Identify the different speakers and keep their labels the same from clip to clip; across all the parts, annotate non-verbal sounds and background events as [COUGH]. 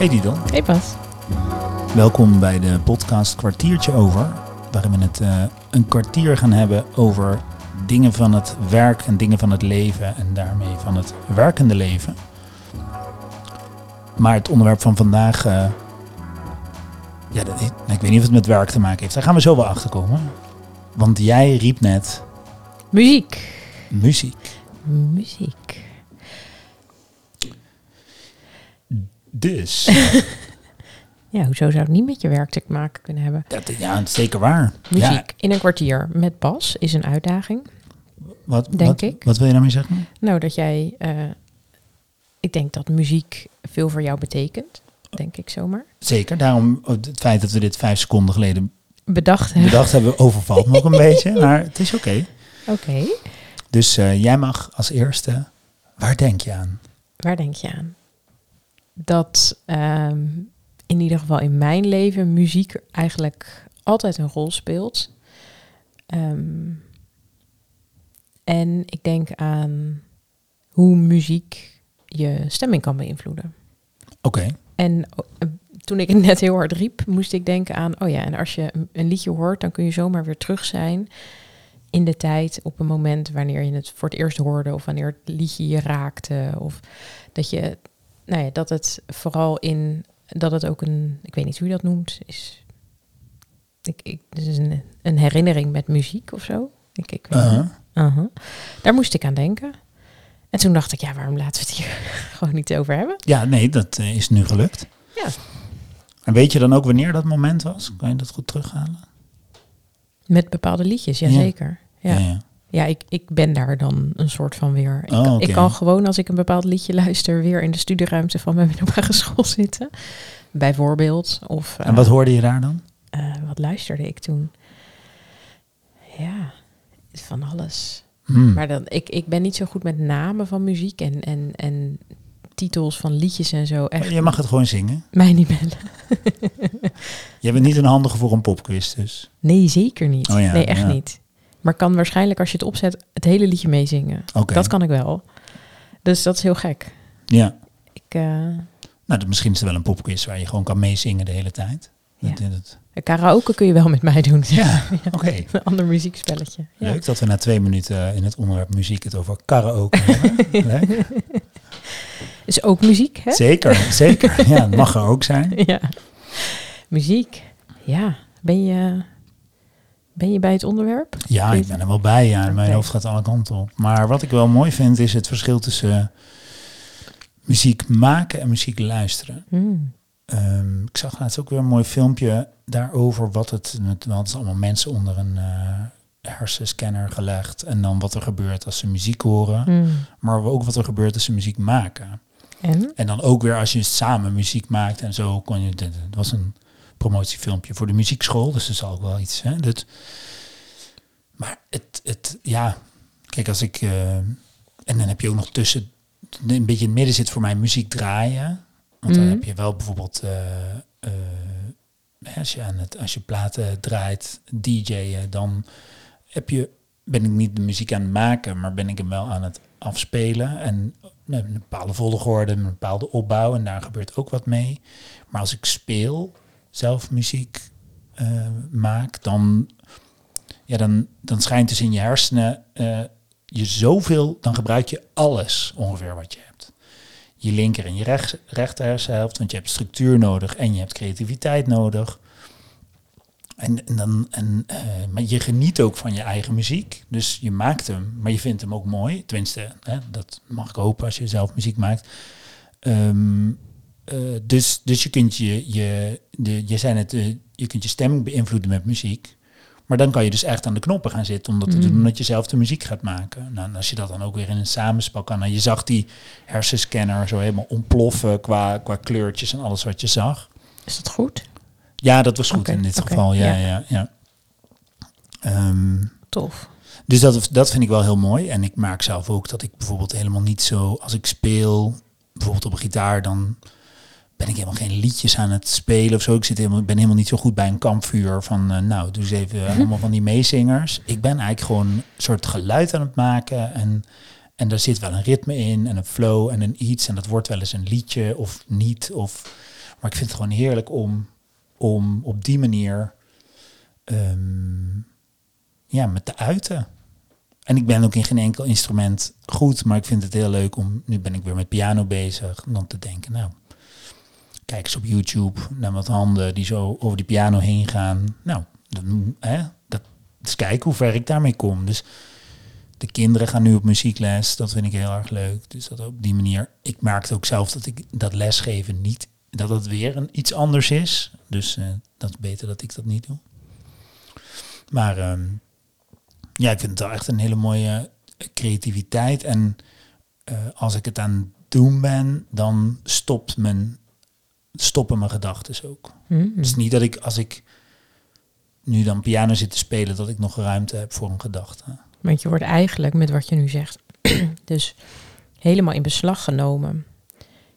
Speaker 1: Hey Didon,
Speaker 2: Hey Bas.
Speaker 1: welkom bij de podcast Kwartiertje Over. Waarin we het eh, een kwartier gaan hebben over dingen van het werk en dingen van het leven. En daarmee van het werkende leven. Maar het onderwerp van vandaag, eh, ja, dat, ik weet niet of het met werk te maken heeft. Daar gaan we zo wel achter komen. Want jij riep net
Speaker 2: Muziek.
Speaker 1: muziek.
Speaker 2: Muziek.
Speaker 1: Dus, [LAUGHS]
Speaker 2: Ja, hoezo zou het niet met je werk te maken kunnen hebben?
Speaker 1: dat, ja, zeker waar.
Speaker 2: Muziek
Speaker 1: Ja,
Speaker 2: in een kwartier met Bas is een uitdaging.
Speaker 1: wat,
Speaker 2: denk
Speaker 1: wat,
Speaker 2: ik.
Speaker 1: Wat wil je daarmee zeggen?
Speaker 2: Nou, dat jij... eh, ik denk dat muziek veel voor jou betekent. Denk ik zomaar.
Speaker 1: Zeker, daarom het feit dat we dit vijf seconden geleden
Speaker 2: Bedacht hebben.
Speaker 1: bedacht hebben, overvalt me ook een [LAUGHS] beetje. Maar het is oké.
Speaker 2: Oké.
Speaker 1: Dus eh, jij mag als eerste, waar denk je aan?
Speaker 2: Waar denk je aan? Dat ehm, in ieder geval in mijn leven muziek eigenlijk altijd een rol speelt. Ehm, en ik denk aan hoe muziek je stemming kan beïnvloeden.
Speaker 1: Oké,
Speaker 2: En eh, toen ik het net heel hard riep, moest ik denken aan, oh ja, en als je een- een liedje hoort, dan kun je zomaar weer terug zijn in de tijd op een moment wanneer je het voor het eerst hoorde of wanneer het liedje je raakte. Of dat je, nou ja, dat het vooral in, dat het ook een, ik weet niet hoe je dat noemt, is, ik, ik, is een, een herinnering met muziek of zo. Ik, ik weet niet.
Speaker 1: Uh-huh.
Speaker 2: Daar moest ik aan denken. En toen dacht ik, ja, waarom laten we het hier [LAUGHS] gewoon niet over hebben?
Speaker 1: ja, nee, dat eh, is nu gelukt.
Speaker 2: Ja.
Speaker 1: En weet je dan ook wanneer dat moment was? Kan je dat goed terughalen?
Speaker 2: Met bepaalde liedjes,
Speaker 1: Ja.
Speaker 2: jazeker. Ja, ja.
Speaker 1: ja.
Speaker 2: ja ik, ik ben daar dan een soort van weer. Ik,
Speaker 1: Oh,
Speaker 2: ik kan gewoon, als ik een bepaald liedje luister, weer in de studieruimte van mijn middelbare [LAUGHS] school zitten. Bijvoorbeeld. Of,
Speaker 1: En wat hoorde je daar dan?
Speaker 2: eh, wat luisterde ik toen? Ja, van alles.
Speaker 1: Hmm.
Speaker 2: Maar dan, ik, ik ben niet zo goed met namen van muziek en, en, en titels van liedjes en zo. Echt,
Speaker 1: Je mag het gewoon zingen.
Speaker 2: mij niet bellen. [LAUGHS]
Speaker 1: Je bent niet een handige voor een popquiz, dus.
Speaker 2: Nee, zeker niet.
Speaker 1: Oh ja,
Speaker 2: nee, echt
Speaker 1: ja.
Speaker 2: niet. Maar kan waarschijnlijk als je het opzet het hele liedje meezingen. Dat kan ik wel. Dus dat is heel gek.
Speaker 1: Ja.
Speaker 2: Ik, eh,
Speaker 1: Nou, dat, misschien is er wel een popquiz waar je gewoon kan meezingen de hele tijd. Dat,
Speaker 2: Ja. karaoke kun je wel met mij doen.
Speaker 1: ja, [LAUGHS] oké.
Speaker 2: Een ander muziekspelletje. Ja.
Speaker 1: Leuk dat we na twee minuten in het onderwerp muziek het over karaoke hebben. [LAUGHS] Leuk.
Speaker 2: Is ook muziek, hè?
Speaker 1: Zeker, zeker. [LAUGHS] Ja, het mag er ook zijn.
Speaker 2: Ja. Muziek. Ja. Ben je, ben je bij het onderwerp?
Speaker 1: Ja, ik ben er wel bij. Ja. Mijn hoofd gaat alle kanten op. Maar wat ik wel mooi vind, is het verschil tussen muziek maken en muziek luisteren.
Speaker 2: Hmm.
Speaker 1: Ehm, ik zag laatst ook weer een mooi filmpje daarover wat het... het het is allemaal mensen onder een eh, hersenscanner gelegd. En dan wat er gebeurt als ze muziek horen.
Speaker 2: Hmm.
Speaker 1: Maar ook wat er gebeurt als ze muziek maken.
Speaker 2: En?
Speaker 1: En dan ook weer als je samen muziek maakt en zo kon je. Het was een promotiefilmpje voor de muziekschool, dus dat is ook wel iets. Hè? Dat, maar het, het, ja, kijk, als ik. eh, en dan heb je ook nog tussen. Een beetje in het midden zit voor mij muziek draaien. Want dan
Speaker 2: Mhm.
Speaker 1: heb je wel bijvoorbeeld. eh, eh, als, je aan het, als je platen draait, DJ'en, dan heb je, ben ik niet de muziek aan het maken, maar ben ik hem wel aan het afspelen. En met een bepaalde volgorde, een bepaalde opbouw. En daar gebeurt ook wat mee. Maar als ik speel, zelf muziek eh, maak, dan, ja, dan, dan schijnt dus in je hersenen eh, je zoveel, dan gebruik je alles ongeveer wat je hebt. Je linker en je rechts, rechter hersenhelft, want je hebt structuur nodig en je hebt creativiteit nodig. En, dan, en, eh, maar je geniet ook van je eigen muziek. Dus je maakt hem, maar je vindt hem ook mooi. Tenminste, hè, dat mag ik hopen als je zelf muziek maakt. Ehm, eh, dus, dus je kunt je, je, de, je, zijn het, eh, je kunt je stemming beïnvloeden met muziek. Maar dan kan je dus echt aan de knoppen gaan zitten om dat te
Speaker 2: Mm.
Speaker 1: doen, omdat je zelf de muziek gaat maken. Nou, en als je dat dan ook weer in een samenspel kan. Nou, je zag die hersenscanner zo helemaal ontploffen qua, qua kleurtjes en alles wat je zag.
Speaker 2: Is dat goed?
Speaker 1: Ja, dat was goed in dit geval. Ja,
Speaker 2: ja.
Speaker 1: ja, ja. Ehm,
Speaker 2: Tof.
Speaker 1: dus dat, dat vind ik wel heel mooi. En ik maak zelf ook dat ik bijvoorbeeld helemaal niet zo... Als ik speel, bijvoorbeeld op een gitaar, dan ben ik helemaal geen liedjes aan het spelen of zo. Ik zit helemaal, ben helemaal niet zo goed bij een kampvuur van... eh, nou, doe eens even allemaal van die meezingers. Ik ben eigenlijk gewoon een soort geluid aan het maken. En, en daar zit wel een ritme in en een flow en een iets. En dat wordt wel eens een liedje of niet. Of, Maar ik vind het gewoon heerlijk om, om op die manier ehm, ja, me te uiten. En ik ben ook in geen enkel instrument goed, maar ik vind het heel leuk om, nu ben ik weer met piano bezig, dan te denken, nou, kijk eens op YouTube naar wat handen die zo over die piano heen gaan. Nou, dan, hè, dat eens kijken hoe ver ik daarmee kom. Dus de kinderen gaan nu op muziekles, dat vind ik heel erg leuk. Dus dat op die manier, ik merkte ook zelf dat ik dat lesgeven niet, dat het weer een, iets anders is. Dus uh, dat is beter dat ik dat niet doe. Maar um, ja, ik vind het wel echt een hele mooie creativiteit. En uh, als ik het aan het doen ben, dan stopt mijn, stoppen mijn gedachten ook. Mm Het is niet dat ik als ik nu dan piano zit te spelen, dat ik nog ruimte heb voor een gedachte.
Speaker 2: Want je wordt eigenlijk met wat je nu zegt, [CLEARS THROAT] dus helemaal in beslag genomen.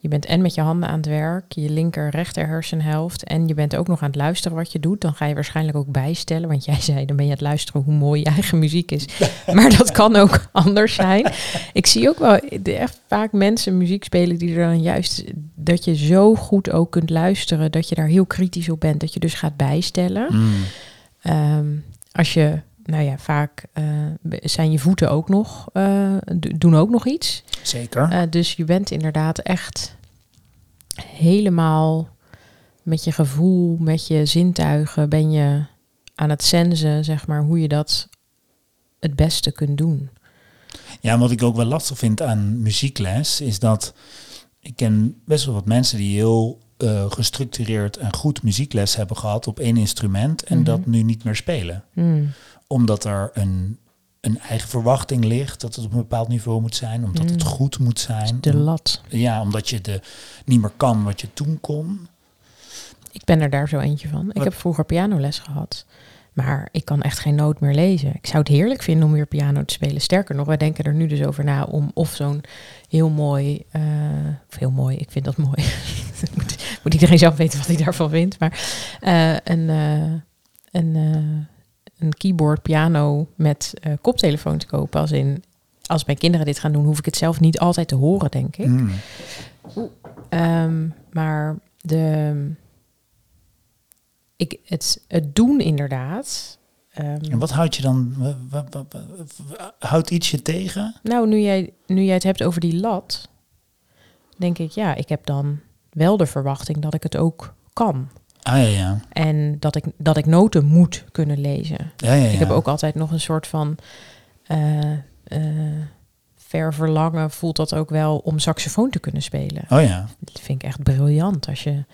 Speaker 2: Je bent en met je handen aan het werk, je linker rechter hersenhelft. En je bent ook nog aan het luisteren wat je doet. Dan ga je waarschijnlijk ook bijstellen. Want jij zei, dan ben je aan het luisteren hoe mooi je eigen muziek is. [LAUGHS] maar dat kan ook anders zijn. Ik zie ook wel echt vaak mensen muziek spelen die er dan juist... dat je zo goed ook kunt luisteren, dat je daar heel kritisch op bent. Dat je dus gaat bijstellen. Mm. Ehm, als je nou ja, vaak uh, zijn je voeten ook nog, uh, doen ook nog iets.
Speaker 1: Zeker. Uh,
Speaker 2: dus je bent inderdaad echt helemaal met je gevoel, met je zintuigen, ben je aan het sensen, zeg maar, hoe je dat het beste kunt doen.
Speaker 1: Ja, wat ik ook wel lastig vind aan muziekles, is dat ik ken best wel wat mensen die heel uh, gestructureerd en goed muziekles hebben gehad op één instrument en mm -hmm. dat nu niet meer spelen. Mm omdat er een, een eigen verwachting ligt dat het op een bepaald niveau moet zijn, omdat het mm. goed moet zijn.
Speaker 2: De lat.
Speaker 1: Ja, omdat je de, niet meer kan wat je toen kon.
Speaker 2: Ik ben er daar zo eentje van. Ik heb vroeger pianoles gehad. Maar ik kan echt geen noot meer lezen. Ik zou het heerlijk vinden om weer piano te spelen. Sterker nog, wij denken er nu dus over na om of zo'n heel mooi, uh, of heel mooi, ik vind dat mooi. [LAUGHS] moet, moet, iedereen zelf weten wat hij daarvan vindt. Maar uh, een, uh, een een keyboard, piano met uh, koptelefoon te kopen. Als in, als mijn kinderen dit gaan doen, hoef ik het zelf niet altijd te horen, denk ik. Mm. Um, maar de, ik, het, het doen inderdaad.
Speaker 1: Um, en wat houdt je dan? Houdt iets je tegen?
Speaker 2: Nou, nu jij, nu jij het hebt over die lat, denk ik, ja, ik heb dan wel de verwachting dat ik het ook kan.
Speaker 1: Ah, ja, ja.
Speaker 2: En dat ik, dat ik noten moet kunnen lezen.
Speaker 1: Ja, ja, ja.
Speaker 2: Ik heb ook altijd nog een soort van uh, uh, ver verlangen, voelt dat ook wel om saxofoon te kunnen spelen.
Speaker 1: Oh ja.
Speaker 2: Dat vind ik echt briljant als je.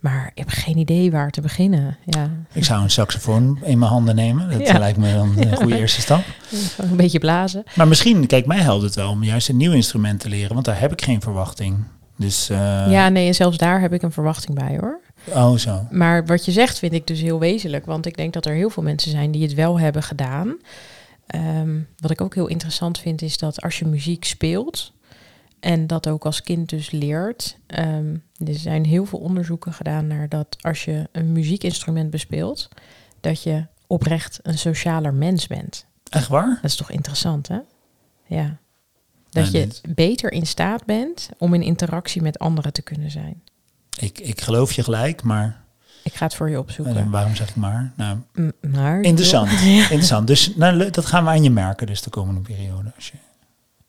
Speaker 2: Maar ik heb geen idee waar te beginnen. Ja.
Speaker 1: Ik zou een saxofoon in mijn handen nemen. Dat ja. lijkt me dan een goede eerste stap.
Speaker 2: Een beetje blazen.
Speaker 1: Maar misschien, kijk, mij helpt het wel om juist een nieuw instrument te leren, want daar heb ik geen verwachting. Dus, uh...
Speaker 2: Ja, nee, en zelfs daar heb ik een verwachting bij hoor.
Speaker 1: Oh, zo.
Speaker 2: Maar wat je zegt vind ik dus heel wezenlijk. Want ik denk dat er heel veel mensen zijn die het wel hebben gedaan. Um, wat ik ook heel interessant vind is dat als je muziek speelt... en dat ook als kind dus leert... Um, er zijn heel veel onderzoeken gedaan naar dat als je een muziekinstrument bespeelt... dat je oprecht een socialer mens bent.
Speaker 1: Echt waar?
Speaker 2: Dat is toch interessant, hè? Ja. Dat je beter in staat bent om in interactie met anderen te kunnen zijn.
Speaker 1: Ik, ik geloof je gelijk, maar...
Speaker 2: Ik ga het voor je opzoeken.
Speaker 1: En waarom zeg ik maar? Nou, maar interessant. [LAUGHS] interessant. Dus nou, dat gaan we aan je merken dus de komende periode. Als je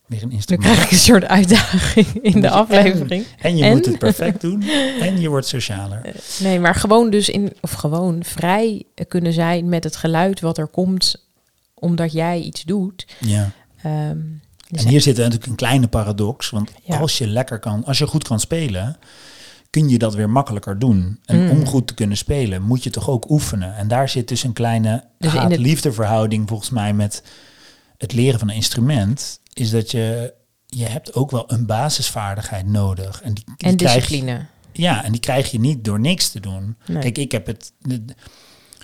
Speaker 1: weer een instrument...
Speaker 2: Dan krijg ik een soort uitdaging in de aflevering.
Speaker 1: En, je moet het perfect doen. [LAUGHS] En je wordt socialer. Eh,
Speaker 2: nee, maar gewoon dus in... Of gewoon vrij kunnen zijn met het geluid wat er komt... omdat jij iets doet.
Speaker 1: Ja. Um, dus en hier zit natuurlijk een kleine paradox. Want als je lekker kan... Als je goed kan spelen kun je dat weer makkelijker doen. En mm. om goed te kunnen spelen, moet je toch ook oefenen. En daar zit dus een kleine dus liefdeverhouding volgens mij met het leren van een instrument. Is dat je, je hebt ook wel een basisvaardigheid nodig. En, die,
Speaker 2: die en discipline.
Speaker 1: ja, en die krijg je niet door niks te doen. Kijk, ik heb het...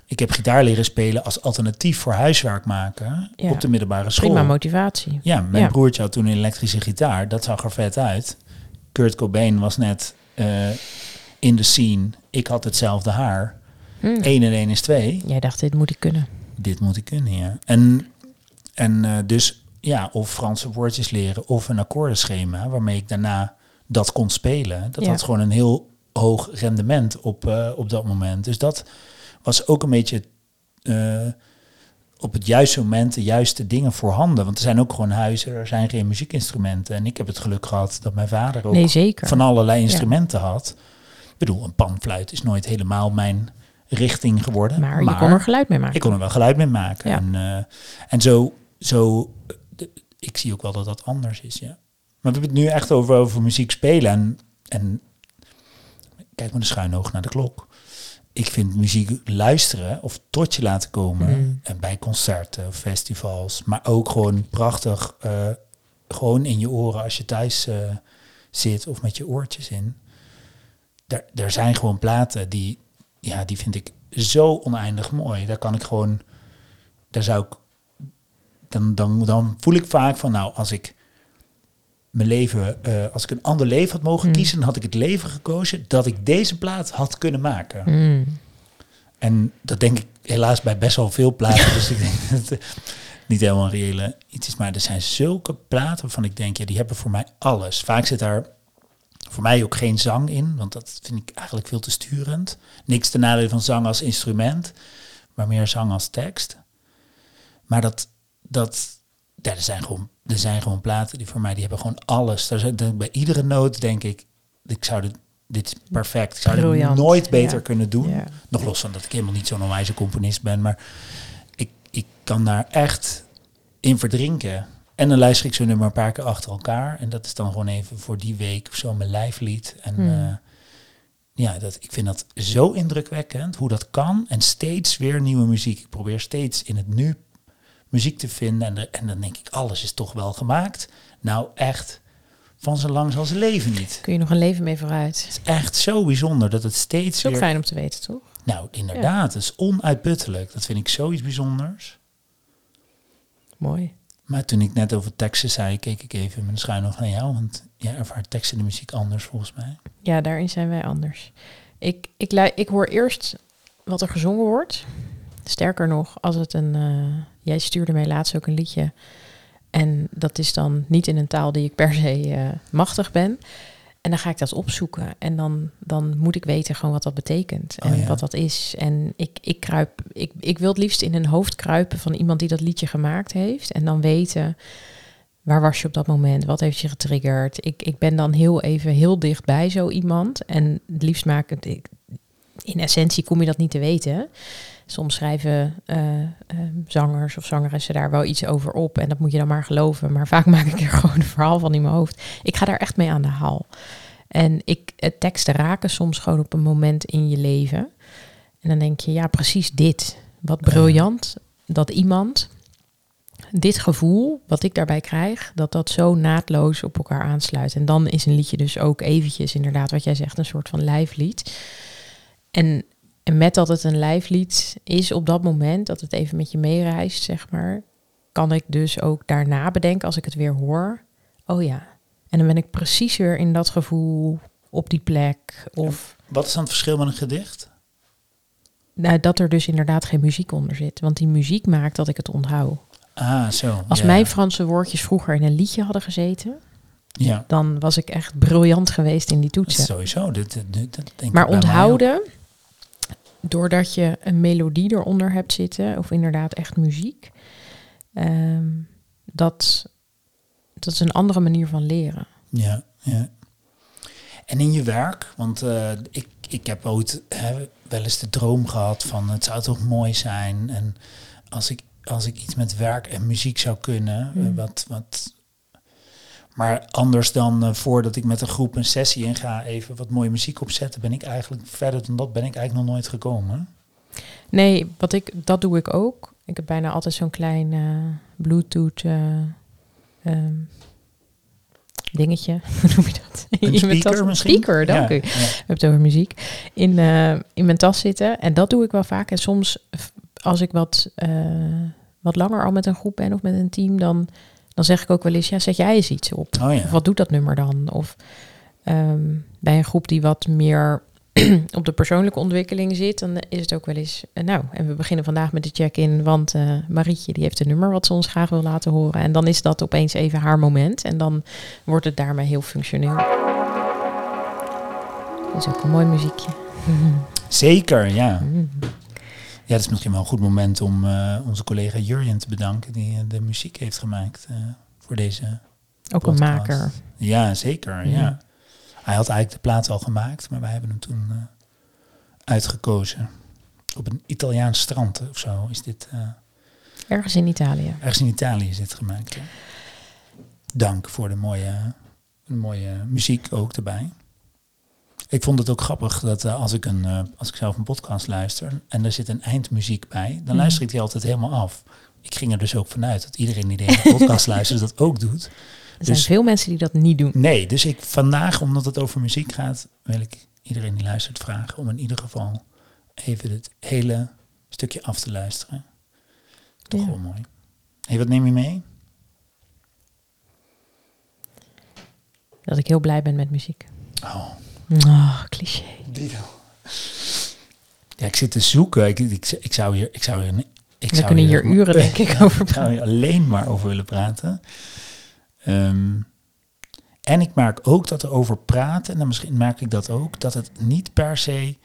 Speaker 1: Ik heb gitaar leren spelen als alternatief voor huiswerk maken op de middelbare school.
Speaker 2: Prima motivatie.
Speaker 1: Ja, mijn ja. broertje had toen een elektrische gitaar. Dat zag er vet uit. Kurt Cobain was net uh, in de scene. Ik had hetzelfde haar. Hmm. 1 en 1 is 2.
Speaker 2: Jij dacht, dit moet ik kunnen.
Speaker 1: Dit moet ik kunnen, ja. En, en uh, dus, ja, of Franse woordjes leren of een akkoordenschema waarmee ik daarna dat kon spelen. Dat ja. had gewoon een heel hoog rendement op, eh, op dat moment. Dus dat was ook een beetje eh, op het juiste moment de juiste dingen voorhanden. Want er zijn ook gewoon huizen, er zijn geen muziekinstrumenten. En ik heb het geluk gehad dat mijn vader ook
Speaker 2: Nee, zeker.
Speaker 1: van allerlei instrumenten had. Ik bedoel, een panfluit is nooit helemaal mijn richting geworden.
Speaker 2: maar, je kon er geluid mee maken.
Speaker 1: Ik kon er wel geluid mee maken.
Speaker 2: Ja.
Speaker 1: En, eh, en zo, zo de- ik zie ook wel dat dat anders is, ja. Maar we hebben het nu echt over, over muziek spelen. En, en kijk met een schuin oog naar de klok. Ik vind muziek luisteren of tot je laten komen.
Speaker 2: Mm.
Speaker 1: En bij concerten of festivals. Maar ook gewoon prachtig. eh, gewoon in je oren als je thuis eh, zit of met je oortjes in. Er, er zijn gewoon platen die, ja, die vind ik zo oneindig mooi. Daar kan ik gewoon, daar zou ik, dan, dan, dan voel ik vaak van, nou, als ik mijn leven, eh, als ik een ander leven had mogen
Speaker 2: Mm.
Speaker 1: kiezen, dan had ik het leven gekozen dat ik deze plaat had kunnen maken.
Speaker 2: Mm.
Speaker 1: En dat denk ik helaas bij best wel veel platen. dus ik denk dat het niet helemaal een reële iets is. Maar er zijn zulke platen waarvan ik denk, ja, die hebben voor mij alles. Vaak zit daar voor mij ook geen zang in, want dat vind ik eigenlijk veel te sturend. Niks te nadeel van zang als instrument, maar meer zang als tekst. Maar dat, dat ja, er, zijn gewoon, er zijn gewoon platen die voor mij, die hebben gewoon alles. Daar zijn, bij iedere noot denk ik, ik zou dit, dit is perfect. Ik zou
Speaker 2: Briljant,
Speaker 1: nooit beter
Speaker 2: ja.
Speaker 1: kunnen doen.
Speaker 2: Ja.
Speaker 1: Nog los van dat ik helemaal niet zo'n onwijze componist ben, maar ik, ik kan daar echt in verdrinken. En dan luister ik zo'n nummer een paar keer achter elkaar. En dat is dan gewoon even voor die week of zo mijn lijflied. En
Speaker 2: Hmm.
Speaker 1: eh, ja, dat, ik vind dat zo indrukwekkend hoe dat kan. En steeds weer nieuwe muziek. Ik probeer steeds in het nu muziek te vinden. En, en dan denk ik, alles is toch wel gemaakt. Nou, echt van zo lang als leven niet.
Speaker 2: Kun je nog een leven mee vooruit.
Speaker 1: Het is echt zo bijzonder dat het steeds
Speaker 2: is ook
Speaker 1: weer...
Speaker 2: fijn om te weten, toch?
Speaker 1: Nou, inderdaad, het is onuitputtelijk. Dat vind ik zoiets bijzonders.
Speaker 2: Mooi.
Speaker 1: Maar toen ik net over teksten zei, keek ik even met een schuin oog naar jou. Want jij ervaart tekst en de muziek anders volgens mij.
Speaker 2: Ja, daarin zijn wij anders. Ik, ik, ik hoor eerst wat er gezongen wordt. Sterker nog, als het een. eh, jij stuurde mij laatst ook een liedje. En dat is dan niet in een taal die ik per se eh, machtig ben. En dan ga ik dat opzoeken. En dan, dan moet ik weten gewoon wat dat betekent. En
Speaker 1: Oh ja.
Speaker 2: wat dat is. En ik, ik kruip. Ik, ik wil het liefst in een hoofd kruipen van iemand die dat liedje gemaakt heeft. En dan weten. Waar was je op dat moment? Wat heeft je getriggerd? Ik, ik ben dan heel even heel dicht bij zo iemand. En het liefst maak ik- In essentie kom je dat niet te weten. Soms schrijven eh, eh, zangers of zangeressen daar wel iets over op. En dat moet je dan maar geloven. Maar vaak [LAUGHS] maak ik er gewoon een verhaal van in mijn hoofd. Ik ga daar echt mee aan de haal. En ik, teksten raken soms gewoon op een moment in je leven. En dan denk je, ja, precies dit. Wat briljant dat iemand dit gevoel wat ik daarbij krijg, dat dat zo naadloos op elkaar aansluit. En dan is een liedje dus ook eventjes, inderdaad, wat jij zegt, een soort van lijflied. En, en met dat het een lijflied is op dat moment, dat het even met je meereist, zeg maar, kan ik dus ook daarna bedenken, als ik het weer hoor, oh ja. En dan ben ik precies weer in dat gevoel op die plek. Of
Speaker 1: Wat is dan het verschil met een gedicht?
Speaker 2: nou, dat er dus inderdaad geen muziek onder zit. Want die muziek maakt dat ik het onthoud.
Speaker 1: Ah, zo.
Speaker 2: Als
Speaker 1: ja.
Speaker 2: mijn Franse woordjes vroeger in een liedje hadden gezeten,
Speaker 1: Ja,
Speaker 2: dan was ik echt briljant geweest in die
Speaker 1: dat
Speaker 2: toetsen.
Speaker 1: sowieso. Dit, dit, dit- dat denk
Speaker 2: Maar onthouden, doordat je een melodie eronder hebt zitten, of inderdaad echt muziek, ehm, dat, dat is een andere manier van leren.
Speaker 1: Ja, ja. En in je werk, want eh, ik, ik heb ooit hè, wel eens de droom gehad van het zou toch mooi zijn. En als ik, als ik iets met werk en muziek zou kunnen,
Speaker 2: Mm.
Speaker 1: wat, wat maar anders dan eh, voordat ik met een groep een sessie in ga, even wat mooie muziek opzetten, ben ik eigenlijk verder dan dat ben ik eigenlijk nog nooit gekomen.
Speaker 2: Nee, wat ik, dat doe ik ook. Ik heb bijna altijd zo'n klein eh, Bluetooth eh, ehm, dingetje. [LAUGHS] Hoe noem je dat?
Speaker 1: Een speaker
Speaker 2: tas-
Speaker 1: misschien?
Speaker 2: Speaker, dank
Speaker 1: Ja,
Speaker 2: u.
Speaker 1: ja.
Speaker 2: We hebben het over muziek. In, in mijn tas zitten. En dat doe ik wel vaak. En soms, als ik wat, wat langer al met een groep ben of met een team, dan, dan zeg ik ook wel eens: ja, zet jij eens iets op.
Speaker 1: Oh ja.
Speaker 2: Of wat doet dat nummer dan? Of ehm, bij een groep die wat meer [CLEARS THROAT] op de persoonlijke ontwikkeling zit, dan is het ook wel eens. eh, nou, en we beginnen vandaag met de check-in, want eh, Marietje die heeft een nummer wat ze ons graag wil laten horen. En dan is dat opeens even haar moment. En dan wordt het daarmee heel functioneel. Dat is ook een mooi muziekje. [LAUGHS]
Speaker 1: Zeker, ja.
Speaker 2: Mm.
Speaker 1: Ja, dat is misschien wel een goed moment om eh, onze collega Jurjen te bedanken die eh, de muziek heeft gemaakt eh, voor deze.
Speaker 2: Ook een maker.
Speaker 1: Ja, zeker.
Speaker 2: Ja.
Speaker 1: Ja. Hij had eigenlijk de plaat al gemaakt, maar wij hebben hem toen uitgekozen. Op een Italiaans strand of zo is dit.
Speaker 2: Ergens in Italië.
Speaker 1: ergens in Italië is dit gemaakt. ja. Dank voor de mooie, de mooie muziek ook erbij. Ik vond het ook grappig dat eh, als, ik een, eh, als ik zelf een podcast luister en er zit een eindmuziek bij, dan
Speaker 2: Mhm.
Speaker 1: luister ik die altijd helemaal af. Ik ging er dus ook vanuit dat iedereen die deze podcast [LAUGHS] luistert dat ook doet.
Speaker 2: Er zijn
Speaker 1: Dus-
Speaker 2: veel mensen die dat niet doen.
Speaker 1: Nee, dus ik vandaag, omdat het over muziek gaat, wil ik iedereen die luistert vragen om in ieder geval even het hele stukje af te luisteren. Toch
Speaker 2: Ja.
Speaker 1: wel mooi. Hey, wat neem je mee?
Speaker 2: Dat ik heel blij ben met muziek.
Speaker 1: Oh,
Speaker 2: Oh, cliché.
Speaker 1: Ja, ik zit te zoeken. Ik, ik, ik zou hier, ik zou hier, ik
Speaker 2: We
Speaker 1: zou
Speaker 2: kunnen hier uren [LAUGHS] denk ik over
Speaker 1: Ik zou
Speaker 2: praten.
Speaker 1: hier alleen maar over willen praten. Ehm, en ik merk ook dat er over praten, en dan misschien merk ik dat ook, dat het niet per se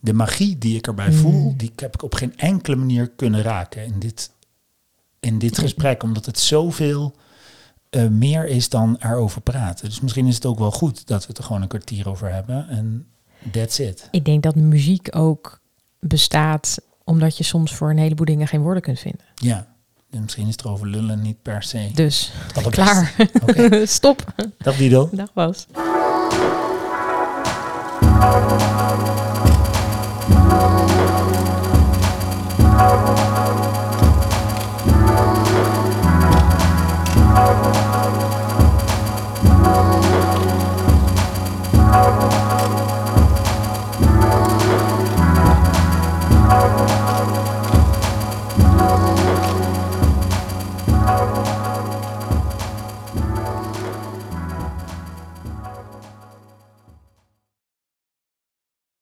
Speaker 1: de magie die ik erbij
Speaker 2: Mm.
Speaker 1: voel, die heb ik op geen enkele manier kunnen raken in dit, in dit
Speaker 2: Nee.
Speaker 1: gesprek, omdat het zoveel eh, meer is dan erover praten. Dus misschien is het ook wel goed dat we het er gewoon een kwartier over hebben en that's it.
Speaker 2: Ik denk dat muziek ook bestaat omdat je soms voor een heleboel dingen geen woorden kunt vinden.
Speaker 1: Ja, en misschien is het erover lullen niet per se.
Speaker 2: Dus klaar. [LAUGHS] Stop.
Speaker 1: Dag Dido.
Speaker 2: Dag was.